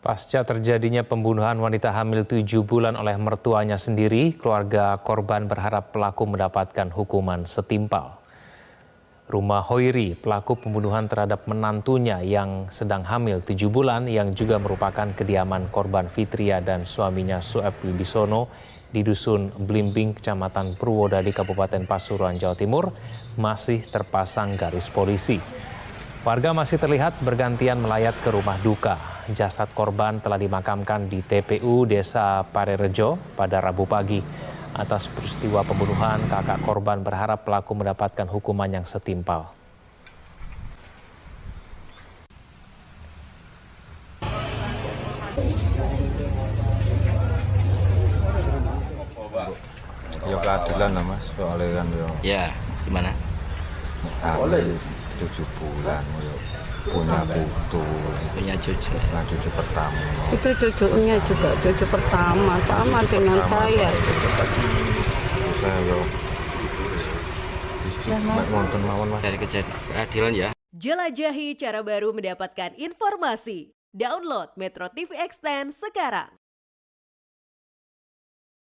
Pasca terjadinya pembunuhan wanita hamil tujuh bulan oleh mertuanya sendiri, keluarga korban berharap pelaku mendapatkan hukuman setimpal. Rumah Hoiri, pelaku pembunuhan terhadap menantunya yang sedang hamil tujuh bulan yang juga merupakan kediaman korban Fitria dan suaminya Sueb Wibisono di Dusun Blimbing, Kecamatan Purwodadi, Kabupaten Pasuruan, Jawa Timur, masih terpasang garis polisi. Warga masih terlihat bergantian melayat ke rumah duka. Jasad korban telah dimakamkan di TPU Desa Parerejo pada Rabu pagi. Atas peristiwa pembunuhan, kakak korban berharap pelaku mendapatkan hukuman yang setimpal. Ya keadilan lah mas, soalnya kan Ya, gimana? hamil tujuh bulan punya putu, Punya cucu. nah cucu pertama. Itu cucunya juga cucu pertama sama dengan saya cucu pertama. Saya yo nonton mawon mas. Cari keadilan ya. Jelajahi cara baru mendapatkan informasi. Download Metro TV Extend sekarang.